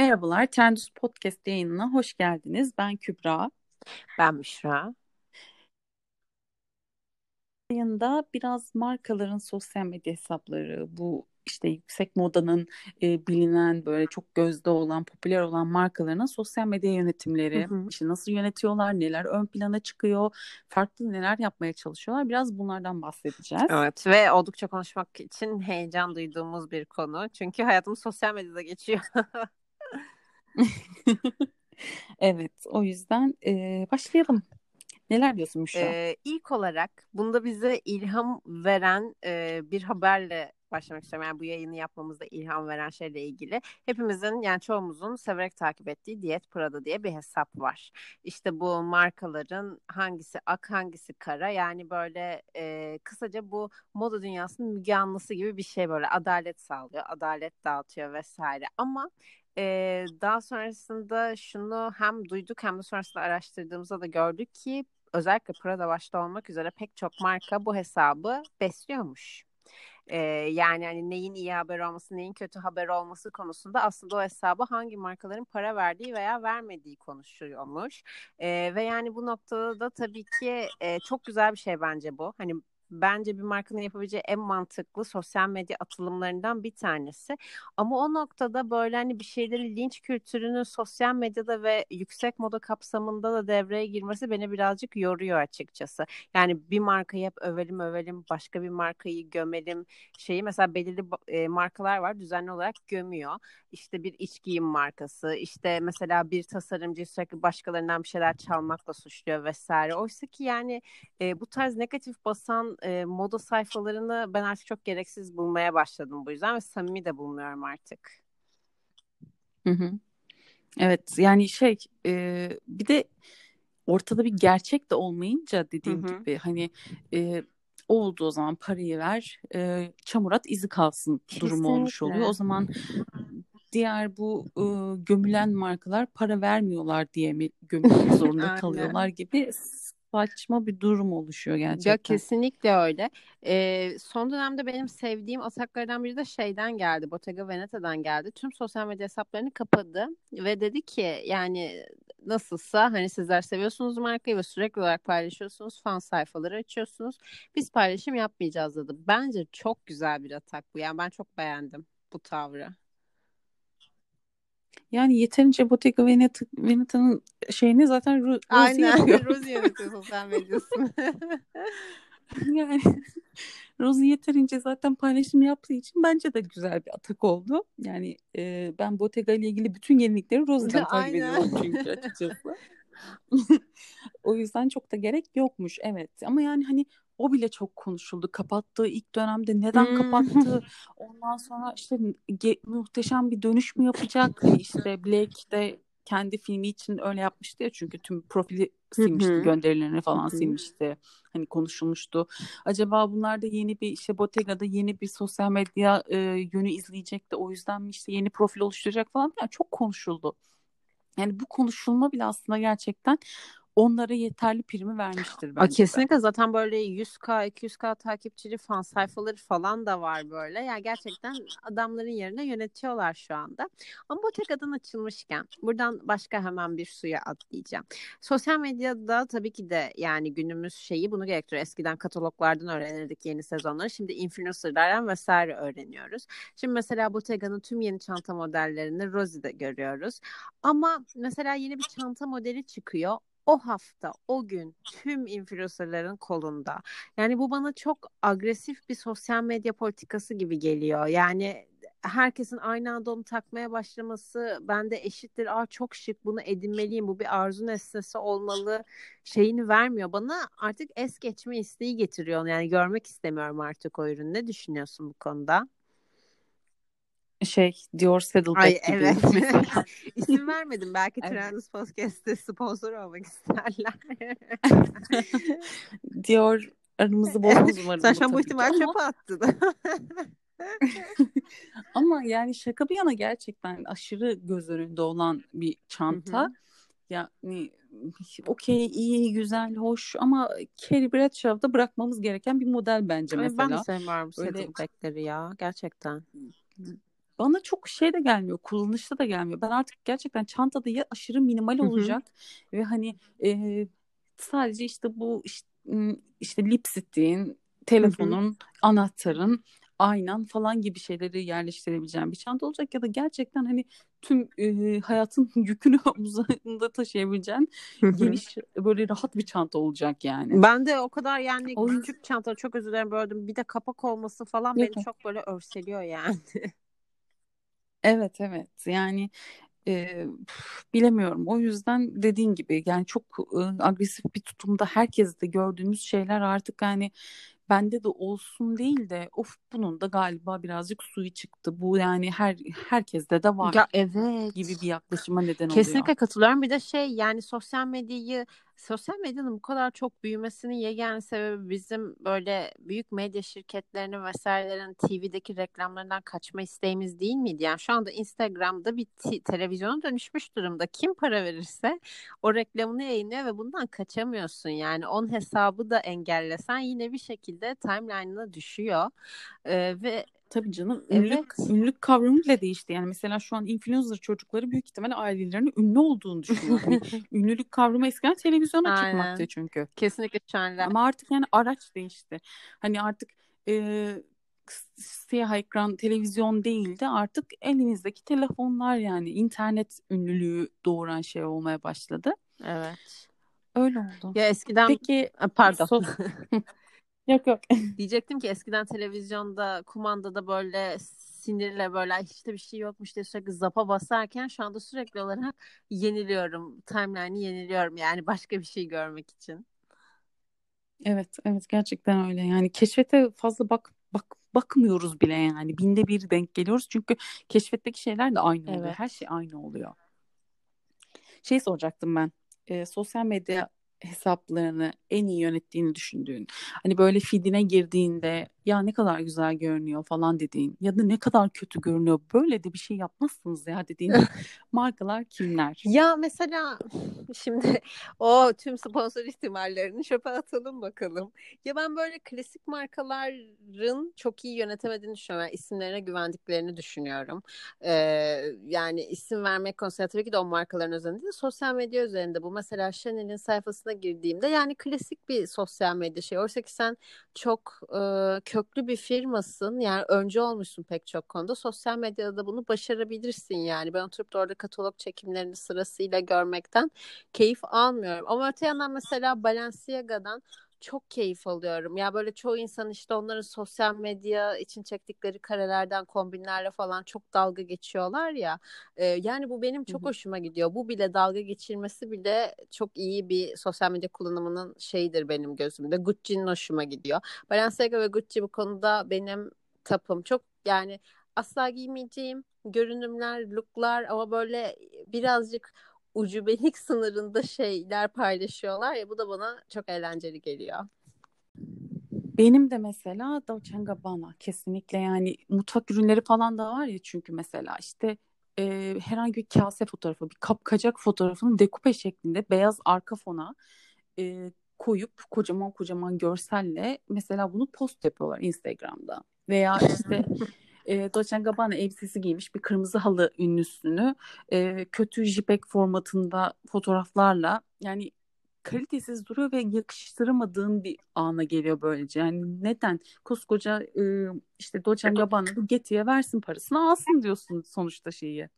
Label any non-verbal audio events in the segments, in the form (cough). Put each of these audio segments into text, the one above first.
Merhabalar, Trendus Podcast yayınına hoş geldiniz. Ben Kübra. Ben Müşra. Yayında biraz markaların sosyal medya hesapları, bu işte yüksek modanın e, bilinen böyle çok gözde olan, popüler olan markalarının sosyal medya yönetimleri, hı hı. işte nasıl yönetiyorlar, neler ön plana çıkıyor, farklı neler yapmaya çalışıyorlar. Biraz bunlardan bahsedeceğiz. Evet ve oldukça konuşmak için heyecan duyduğumuz bir konu. Çünkü hayatımız sosyal medyada geçiyor. (laughs) (laughs) evet, o yüzden e, başlayalım. Neler diyorsun Müşra? Ee, ilk olarak bunda bize ilham veren e, bir haberle başlamak istiyorum. Yani bu yayını yapmamızda ilham veren şeyle ilgili. Hepimizin yani çoğumuzun severek takip ettiği Diyet Prada diye bir hesap var. İşte bu markaların hangisi ak hangisi kara yani böyle e, kısaca bu moda dünyasının müge anlısı gibi bir şey böyle adalet sağlıyor, adalet dağıtıyor vesaire. Ama ee, daha sonrasında şunu hem duyduk hem de sonrasında araştırdığımızda da gördük ki özellikle Prada başta olmak üzere pek çok marka bu hesabı besliyormuş. Ee, yani hani neyin iyi haber olması, neyin kötü haber olması konusunda aslında o hesaba hangi markaların para verdiği veya vermediği konuşuyormuş. Ee, ve yani bu noktada da tabii ki e, çok güzel bir şey bence bu. Hani bence bir markanın yapabileceği en mantıklı sosyal medya atılımlarından bir tanesi. Ama o noktada böyle hani bir şeyleri linç kültürünün sosyal medyada ve yüksek moda kapsamında da devreye girmesi beni birazcık yoruyor açıkçası. Yani bir markayı hep övelim övelim, başka bir markayı gömelim şeyi mesela belirli e, markalar var düzenli olarak gömüyor. İşte bir iç giyim markası, işte mesela bir tasarımcı sürekli başkalarından bir şeyler çalmakla suçluyor vesaire. Oysa ki yani e, bu tarz negatif basan e, moda sayfalarını ben artık çok gereksiz bulmaya başladım bu yüzden ve samimi de bulmuyorum artık. Hı hı. Evet yani şey e, bir de ortada bir gerçek de olmayınca dediğim hı hı. gibi hani e, oldu o zaman parayı ver e, çamurat izi kalsın Kesinlikle. durumu olmuş oluyor. O zaman diğer bu e, gömülen markalar para vermiyorlar diye mi gömülmek (laughs) zorunda kalıyorlar gibi saçma bir durum oluşuyor gerçekten. Ya kesinlikle öyle. Ee, son dönemde benim sevdiğim ataklardan biri de şeyden geldi. Bottega Veneta'dan geldi. Tüm sosyal medya hesaplarını kapadı ve dedi ki yani nasılsa hani sizler seviyorsunuz markayı ve sürekli olarak paylaşıyorsunuz. Fan sayfaları açıyorsunuz. Biz paylaşım yapmayacağız dedi. Bence çok güzel bir atak bu. Yani ben çok beğendim bu tavrı. Yani yeterince Bottega Veneta, Veneta'nın şeyini zaten Ru Aynen. yapıyor. (laughs) Rosie yönetiyor sosyal medyasını. (laughs) yani Rosie yeterince zaten paylaşım yaptığı için bence de güzel bir atak oldu. Yani e, ben Bottega ile ilgili bütün yenilikleri Rosie'den (laughs) takip ediyorum çünkü açıkçası. o yüzden çok da gerek yokmuş evet ama yani hani o bile çok konuşuldu. Kapattığı ilk dönemde neden hmm. kapattı? Ondan sonra işte muhteşem bir dönüş mü yapacak? (laughs) İşte Blake de kendi filmi için öyle yapmıştı ya çünkü tüm profili silmişti, gönderilerini falan silmişti. Hani konuşulmuştu. Acaba bunlar da yeni bir işte Bottega'da yeni bir sosyal medya e, yönü izleyecek de o yüzden mi işte yeni profil oluşturacak falan yani çok konuşuldu. Yani bu konuşulma bile aslında gerçekten onlara yeterli primi vermiştir bence. Kesinlikle de. zaten böyle 100k 200k takipçili fan sayfaları falan da var böyle. Yani gerçekten adamların yerine yönetiyorlar şu anda. Ama bu tek adın açılmışken buradan başka hemen bir suya atlayacağım. Sosyal medyada tabii ki de yani günümüz şeyi bunu gerektiriyor. Eskiden kataloglardan öğrenirdik yeni sezonları. Şimdi influencerlardan vesaire öğreniyoruz. Şimdi mesela Bottega'nın tüm yeni çanta modellerini Rosie'de görüyoruz. Ama mesela yeni bir çanta modeli çıkıyor o hafta, o gün tüm influencerların kolunda. Yani bu bana çok agresif bir sosyal medya politikası gibi geliyor. Yani herkesin aynı anda onu takmaya başlaması bende eşittir. Aa çok şık bunu edinmeliyim. Bu bir arzu nesnesi olmalı şeyini vermiyor. Bana artık es geçme isteği getiriyor. Yani görmek istemiyorum artık o ürünü. Ne düşünüyorsun bu konuda? Şey Dior Saddleback Ay, gibi evet. (laughs) İsim vermedim. Belki evet. Trendus Podcast'te sponsor olmak isterler. (laughs) Dior aramızı bozmaz umarım. Sen şu an bu ihtimal çöpe attın. (laughs) Ama yani şaka bir yana gerçekten aşırı göz önünde olan bir çanta. Yani okey, iyi, güzel, hoş ama Carrie Bradshaw'da bırakmamız gereken bir model bence mesela. Ben de sevmiyorum Saddleback'leri ya gerçekten bana çok şey de gelmiyor, kullanışlı da gelmiyor. Ben artık gerçekten çantada ya aşırı minimal olacak Hı-hı. ve hani e, sadece işte bu işte, işte lipstickin, telefonun, Hı-hı. anahtarın, aynan falan gibi şeyleri yerleştirebileceğim bir çanta olacak ya da gerçekten hani tüm e, hayatın (laughs) yükünü (laughs) omuzlarında taşıyabileceğin geniş böyle rahat bir çanta olacak yani. Ben de o kadar yani o küçük çanta çok özür dilerim böldüm. Bir de kapak olması falan Yok. beni çok böyle örseliyor yani. (laughs) Evet evet yani e, bilemiyorum. O yüzden dediğin gibi yani çok e, agresif bir tutumda herkeste gördüğümüz şeyler artık yani bende de olsun değil de of bunun da galiba birazcık suyu çıktı. Bu yani her herkeste de var. Ya evet. gibi bir yaklaşıma neden oluyor. Kesinlikle katılıyorum. Bir de şey yani sosyal medyayı sosyal medyanın bu kadar çok büyümesinin yegane sebebi bizim böyle büyük medya şirketlerinin vesairelerin TV'deki reklamlarından kaçma isteğimiz değil miydi? Yani şu anda Instagram'da bir televizyona dönüşmüş durumda. Kim para verirse o reklamını yayınlıyor ve bundan kaçamıyorsun. Yani on hesabı da engellesen yine bir şekilde timeline'ına düşüyor. Ee, ve Tabii canım ünlülük, evet. ünlülük kavramı bile değişti. Yani mesela şu an influencer çocukları büyük ihtimalle ailelerinin ünlü olduğunu düşünüyor. Yani (laughs) ünlülük kavramı eskiden televizyona Aynen. çıkmaktı çünkü. Kesinlikle şu anda. Ama artık yani araç değişti. Hani artık e, siyah ekran televizyon değil de artık elinizdeki telefonlar yani internet ünlülüğü doğuran şey olmaya başladı. Evet. Öyle oldu. Ya eskiden Peki pardon. Sos... (laughs) Yok yok. (laughs) Diyecektim ki eskiden televizyonda kumandada böyle sinirle böyle işte bir şey yokmuş diye sürekli zapa basarken şu anda sürekli olarak yeniliyorum. Timeline'i yeniliyorum yani başka bir şey görmek için. Evet, evet gerçekten öyle. Yani keşfete fazla bak bak bakmıyoruz bile yani. Binde bir denk geliyoruz. Çünkü keşfetteki şeyler de aynı oluyor. Evet. Her şey aynı oluyor. Şey soracaktım ben. E, sosyal medya hesaplarını en iyi yönettiğini düşündüğün hani böyle feedine girdiğinde ya ne kadar güzel görünüyor falan dediğin ya da ne kadar kötü görünüyor böyle de bir şey yapmazsınız ya dediğin (laughs) markalar kimler? Ya mesela (laughs) şimdi o tüm sponsor ihtimallerini çöpe atalım bakalım. Ya ben böyle klasik markaların çok iyi yönetemediğini düşünüyorum. Yani isimlerine güvendiklerini düşünüyorum. Ee, yani isim vermek konusunda tabii ki de o markaların üzerinde de sosyal medya üzerinde bu. Mesela Chanel'in sayfasına girdiğimde yani klasik bir sosyal medya şey. Oysa ki sen çok e, köklü bir firmasın. Yani önce olmuşsun pek çok konuda. Sosyal medyada da bunu başarabilirsin yani. Ben oturup da orada katalog çekimlerini sırasıyla görmekten keyif almıyorum. Ama öte yandan mesela Balenciaga'dan çok keyif alıyorum. Ya böyle çoğu insan işte onların sosyal medya için çektikleri karelerden kombinlerle falan çok dalga geçiyorlar ya. E, yani bu benim çok Hı-hı. hoşuma gidiyor. Bu bile dalga geçirmesi bile çok iyi bir sosyal medya kullanımının şeyidir benim gözümde. Gucci'nin hoşuma gidiyor. Balenciaga ve Gucci bu konuda benim tapım. Çok yani asla giymeyeceğim görünümler, looklar ama böyle birazcık ucubelik sınırında şeyler paylaşıyorlar ya bu da bana çok eğlenceli geliyor. Benim de mesela Dolce Gabbana kesinlikle yani mutfak ürünleri falan da var ya çünkü mesela işte e, herhangi bir kase fotoğrafı, bir kapkacak fotoğrafını dekupe şeklinde beyaz arka fona e, koyup kocaman kocaman görselle mesela bunu post yapıyorlar Instagram'da. Veya işte (laughs) e, Dolce Gabbana elbisesi giymiş bir kırmızı halı ünlüsünü e, kötü JPEG formatında fotoğraflarla yani kalitesiz duruyor ve yakıştıramadığın bir ana geliyor böylece. Yani neden? Koskoca e, işte Dolce Gabbana'da Getty'ye versin parasını alsın diyorsun sonuçta şeyi.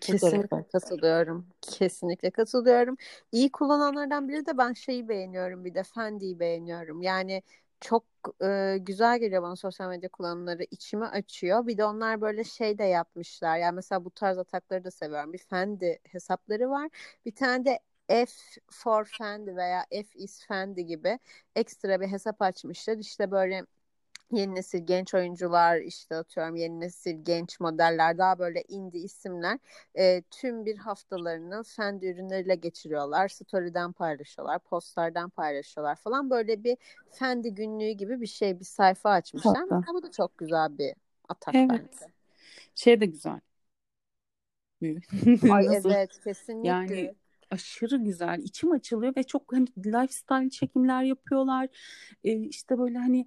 Kesinlikle katılıyorum. Kesinlikle katılıyorum. İyi kullananlardan biri de ben şeyi beğeniyorum bir de Fendi'yi beğeniyorum. Yani çok e, güzel geliyor bana sosyal medya kullanımları içimi açıyor. Bir de onlar böyle şey de yapmışlar. Yani mesela bu tarz atakları da seviyorum. Bir Fendi hesapları var. Bir tane de F for Fendi veya F is Fendi gibi ekstra bir hesap açmışlar. İşte böyle yeni nesil genç oyuncular işte atıyorum yeni nesil genç modeller daha böyle indie isimler e, tüm bir haftalarını Fendi ürünleriyle geçiriyorlar. Story'den paylaşıyorlar, postlardan paylaşıyorlar falan. Böyle bir Fendi günlüğü gibi bir şey bir sayfa açmışlar. Hatta. Bu da çok güzel bir atak evet. bence. Şey de güzel. (laughs) Ay evet kesinlikle. Yani aşırı güzel. İçim açılıyor ve çok hani lifestyle çekimler yapıyorlar. Ee, işte böyle hani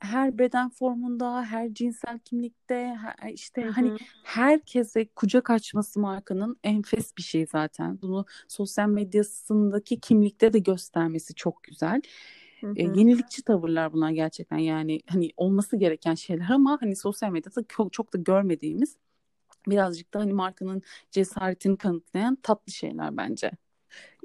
her beden formunda, her cinsel kimlikte, işte Hı-hı. hani herkese kucak açması markanın enfes bir şey zaten. Bunu sosyal medyasındaki kimlikte de göstermesi çok güzel. E, yenilikçi tavırlar bunlar gerçekten yani hani olması gereken şeyler ama hani sosyal medyada çok, çok da görmediğimiz birazcık da hani markanın cesaretini kanıtlayan tatlı şeyler bence.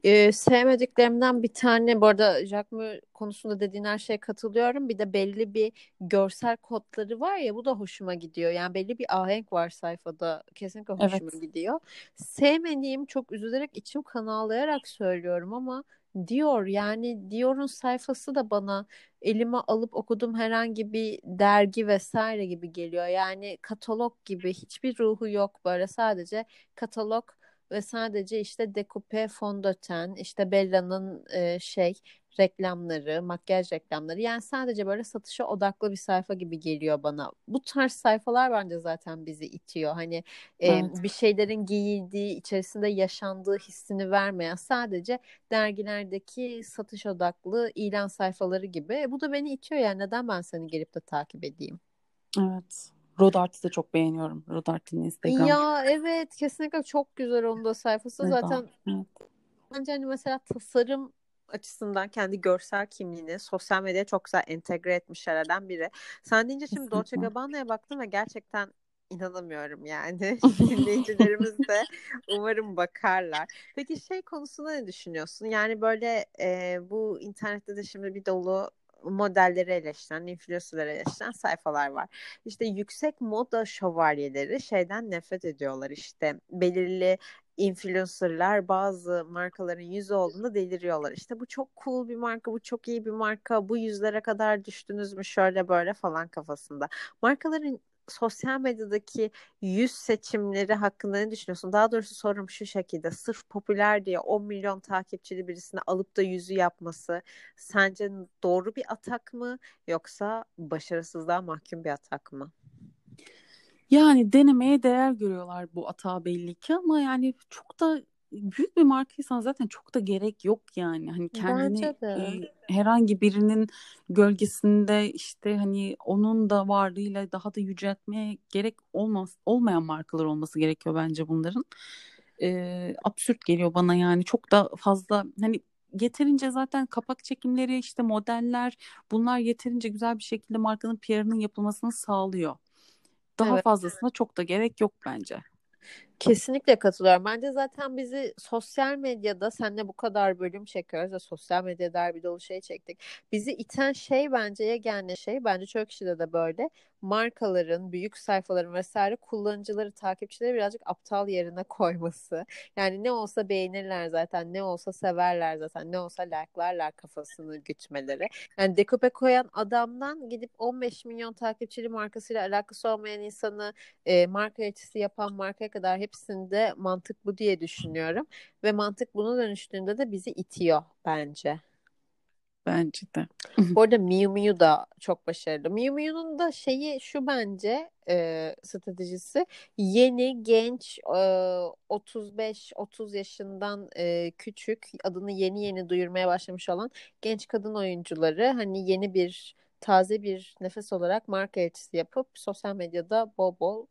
Ee, sevmediklerimden bir tane bu arada Jacques konusunda dediğin her şeye katılıyorum. Bir de belli bir görsel kodları var ya bu da hoşuma gidiyor. Yani belli bir ahenk var sayfada. Kesinlikle hoşuma evet. gidiyor. Sevmediğim çok üzülerek içim kan ağlayarak söylüyorum ama Dior yani Dior'un sayfası da bana elime alıp okudum herhangi bir dergi vesaire gibi geliyor. Yani katalog gibi hiçbir ruhu yok böyle sadece katalog ve sadece işte dekupe fondöten işte Bella'nın e, şey reklamları, makyaj reklamları yani sadece böyle satışa odaklı bir sayfa gibi geliyor bana. Bu tarz sayfalar bence zaten bizi itiyor. Hani e, evet. bir şeylerin giyildiği, içerisinde yaşandığı hissini vermeyen sadece dergilerdeki satış odaklı ilan sayfaları gibi. E, bu da beni itiyor yani neden ben seni gelip de takip edeyim? Evet. Rodart'ı da çok beğeniyorum. Rodart'ın Instagram. Ya evet kesinlikle çok güzel onun da sayfası. Evet, Zaten evet. bence hani mesela tasarım açısından kendi görsel kimliğini sosyal medyaya çok güzel entegre etmiş şeylerden biri. Sen deyince şimdi Dolce Gabbana'ya baktım ve gerçekten inanamıyorum yani. (laughs) Dinleyicilerimiz de (laughs) umarım bakarlar. Peki şey konusunda ne düşünüyorsun? Yani böyle e, bu internette de şimdi bir dolu modelleri eleştiren, influencerları eleştiren sayfalar var. İşte yüksek moda şövalyeleri şeyden nefret ediyorlar işte belirli influencerlar bazı markaların yüzü olduğunda deliriyorlar. İşte bu çok cool bir marka, bu çok iyi bir marka, bu yüzlere kadar düştünüz mü şöyle böyle falan kafasında. Markaların sosyal medyadaki yüz seçimleri hakkında ne düşünüyorsun? Daha doğrusu sorum şu şekilde. Sırf popüler diye 10 milyon takipçili birisini alıp da yüzü yapması sence doğru bir atak mı yoksa başarısızlığa mahkum bir atak mı? Yani denemeye değer görüyorlar bu atağı belli ki ama yani çok da büyük bir markaysan zaten çok da gerek yok yani. Hani kendini e, herhangi birinin gölgesinde işte hani onun da varlığıyla daha da yüceltmeye gerek olmaz olmayan markalar olması gerekiyor bence bunların. E, absürt geliyor bana yani çok da fazla hani yeterince zaten kapak çekimleri işte modeller bunlar yeterince güzel bir şekilde markanın PR'ının yapılmasını sağlıyor. Daha evet. fazlasına çok da gerek yok bence. Kesinlikle katılıyorum. Bence zaten bizi sosyal medyada senle bu kadar bölüm çekiyoruz ve sosyal medyada bir dolu şey çektik. Bizi iten şey bence yegane şey bence çok kişide de böyle markaların, büyük sayfaların vesaire kullanıcıları, takipçileri birazcık aptal yerine (laughs) koyması. Yani ne olsa beğenirler zaten, ne olsa severler zaten, ne olsa like'larlar kafasını gütmeleri. Yani dekupe koyan adamdan gidip 15 milyon takipçili markasıyla alakası olmayan insanı e, marka yöneticisi yapan markaya kadar hepsinde mantık bu diye düşünüyorum. Ve mantık buna dönüştüğünde de bizi itiyor bence. Bence de. Bu arada Miu Miu da çok başarılı. Miu Miu'nun da şeyi şu bence e, stratejisi yeni genç e, 35-30 yaşından e, küçük adını yeni yeni duyurmaya başlamış olan genç kadın oyuncuları hani yeni bir taze bir nefes olarak marka elçisi yapıp sosyal medyada bol bol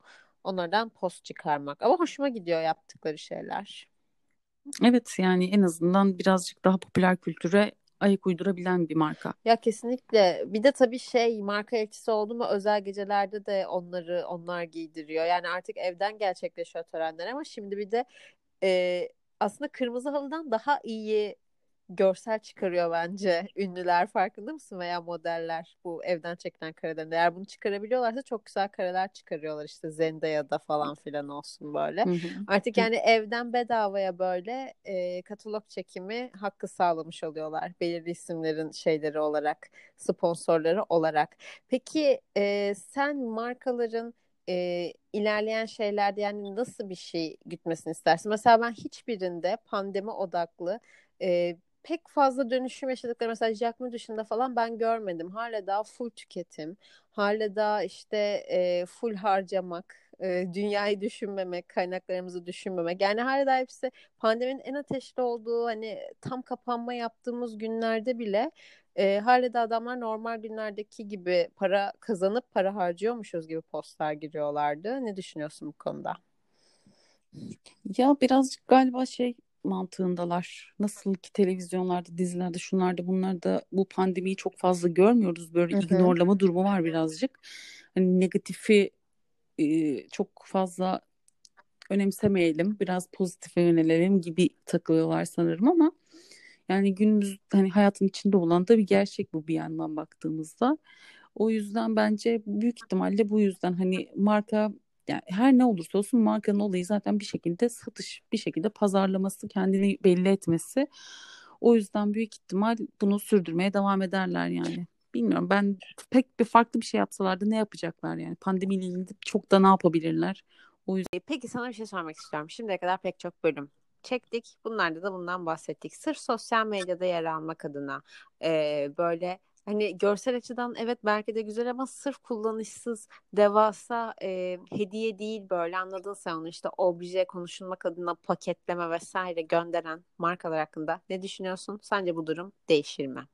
onlardan post çıkarmak. Ama hoşuma gidiyor yaptıkları şeyler. Evet yani en azından birazcık daha popüler kültüre ayak uydurabilen bir marka. Ya kesinlikle. Bir de tabii şey marka elçisi oldu mu özel gecelerde de onları onlar giydiriyor. Yani artık evden gerçekleşiyor törenler ama şimdi bir de e, aslında kırmızı halıdan daha iyi görsel çıkarıyor bence ünlüler farkında mısın veya modeller bu evden çekilen kareden eğer bunu çıkarabiliyorlarsa çok güzel kareler çıkarıyorlar işte Zendaya'da falan filan olsun böyle. Hı hı. Artık yani evden bedavaya böyle e, katalog çekimi hakkı sağlamış oluyorlar belirli isimlerin şeyleri olarak sponsorları olarak. Peki e, sen markaların e, ilerleyen şeylerde yani nasıl bir şey gütmesini istersin? Mesela ben hiçbirinde pandemi odaklı e, pek fazla dönüşüm yaşadıkları mesela Jacquemin dışında falan ben görmedim. Hala daha full tüketim, hala daha işte e, full harcamak, e, dünyayı düşünmemek, kaynaklarımızı düşünmemek. Yani hala daha hepsi pandeminin en ateşli olduğu hani tam kapanma yaptığımız günlerde bile e, hala da adamlar normal günlerdeki gibi para kazanıp para harcıyormuşuz gibi postlar giriyorlardı. Ne düşünüyorsun bu konuda? Ya birazcık galiba şey mantığındalar. Nasıl ki televizyonlarda, dizilerde, şunlarda, bunlarda bu pandemiyi çok fazla görmüyoruz. Böyle Hı-hı. ignorlama durumu var birazcık. Hani negatifi e, çok fazla önemsemeyelim. Biraz pozitife yönelelim gibi takılıyorlar sanırım ama yani günümüz hani hayatın içinde olan da bir gerçek bu bir yandan baktığımızda. O yüzden bence büyük ihtimalle bu yüzden hani marka yani her ne olursa olsun markanın olayı zaten bir şekilde satış, bir şekilde pazarlaması, kendini belli etmesi. O yüzden büyük ihtimal bunu sürdürmeye devam ederler yani. Bilmiyorum ben pek bir farklı bir şey yapsalardı ne yapacaklar yani pandemiyle ilgili çok da ne yapabilirler? O yüzden... Peki sana bir şey sormak istiyorum. Şimdiye kadar pek çok bölüm çektik. Bunlarda da bundan bahsettik. Sırf sosyal medyada yer almak adına e, böyle hani görsel açıdan evet belki de güzel ama sırf kullanışsız devasa e, hediye değil böyle anladın sen onu işte obje konuşulmak adına paketleme vesaire gönderen markalar hakkında ne düşünüyorsun? Sence bu durum değişir mi?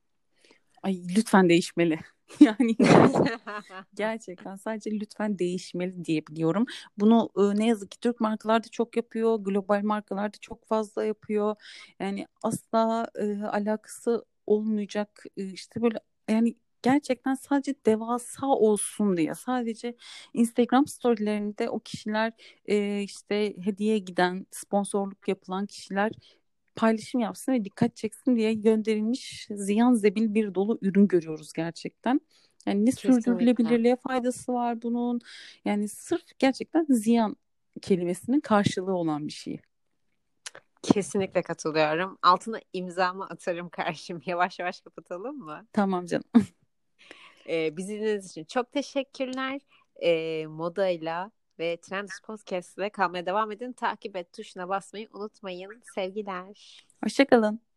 Ay lütfen değişmeli. (laughs) yani (laughs) gerçekten sadece lütfen değişmeli diyebiliyorum. Bunu e, ne yazık ki Türk markalar da çok yapıyor, global markalar da çok fazla yapıyor. Yani asla e, alakası olmayacak e, işte böyle yani gerçekten sadece devasa olsun diye sadece Instagram storylerinde o kişiler e, işte hediye giden sponsorluk yapılan kişiler paylaşım yapsın ve dikkat çeksin diye gönderilmiş ziyan zebil bir dolu ürün görüyoruz gerçekten. Yani ne Kesinlikle. sürdürülebilirliğe faydası var bunun. Yani sırf gerçekten ziyan kelimesinin karşılığı olan bir şey. Kesinlikle katılıyorum. Altına imzamı atarım karşım. (laughs) Yavaş yavaş kapatalım mı? Tamam canım. ee, bizi dinlediğiniz için çok teşekkürler. Ee, modayla ve Trends Podcast'le kalmaya devam edin. Takip et tuşuna basmayı unutmayın. Sevgiler. Hoşçakalın.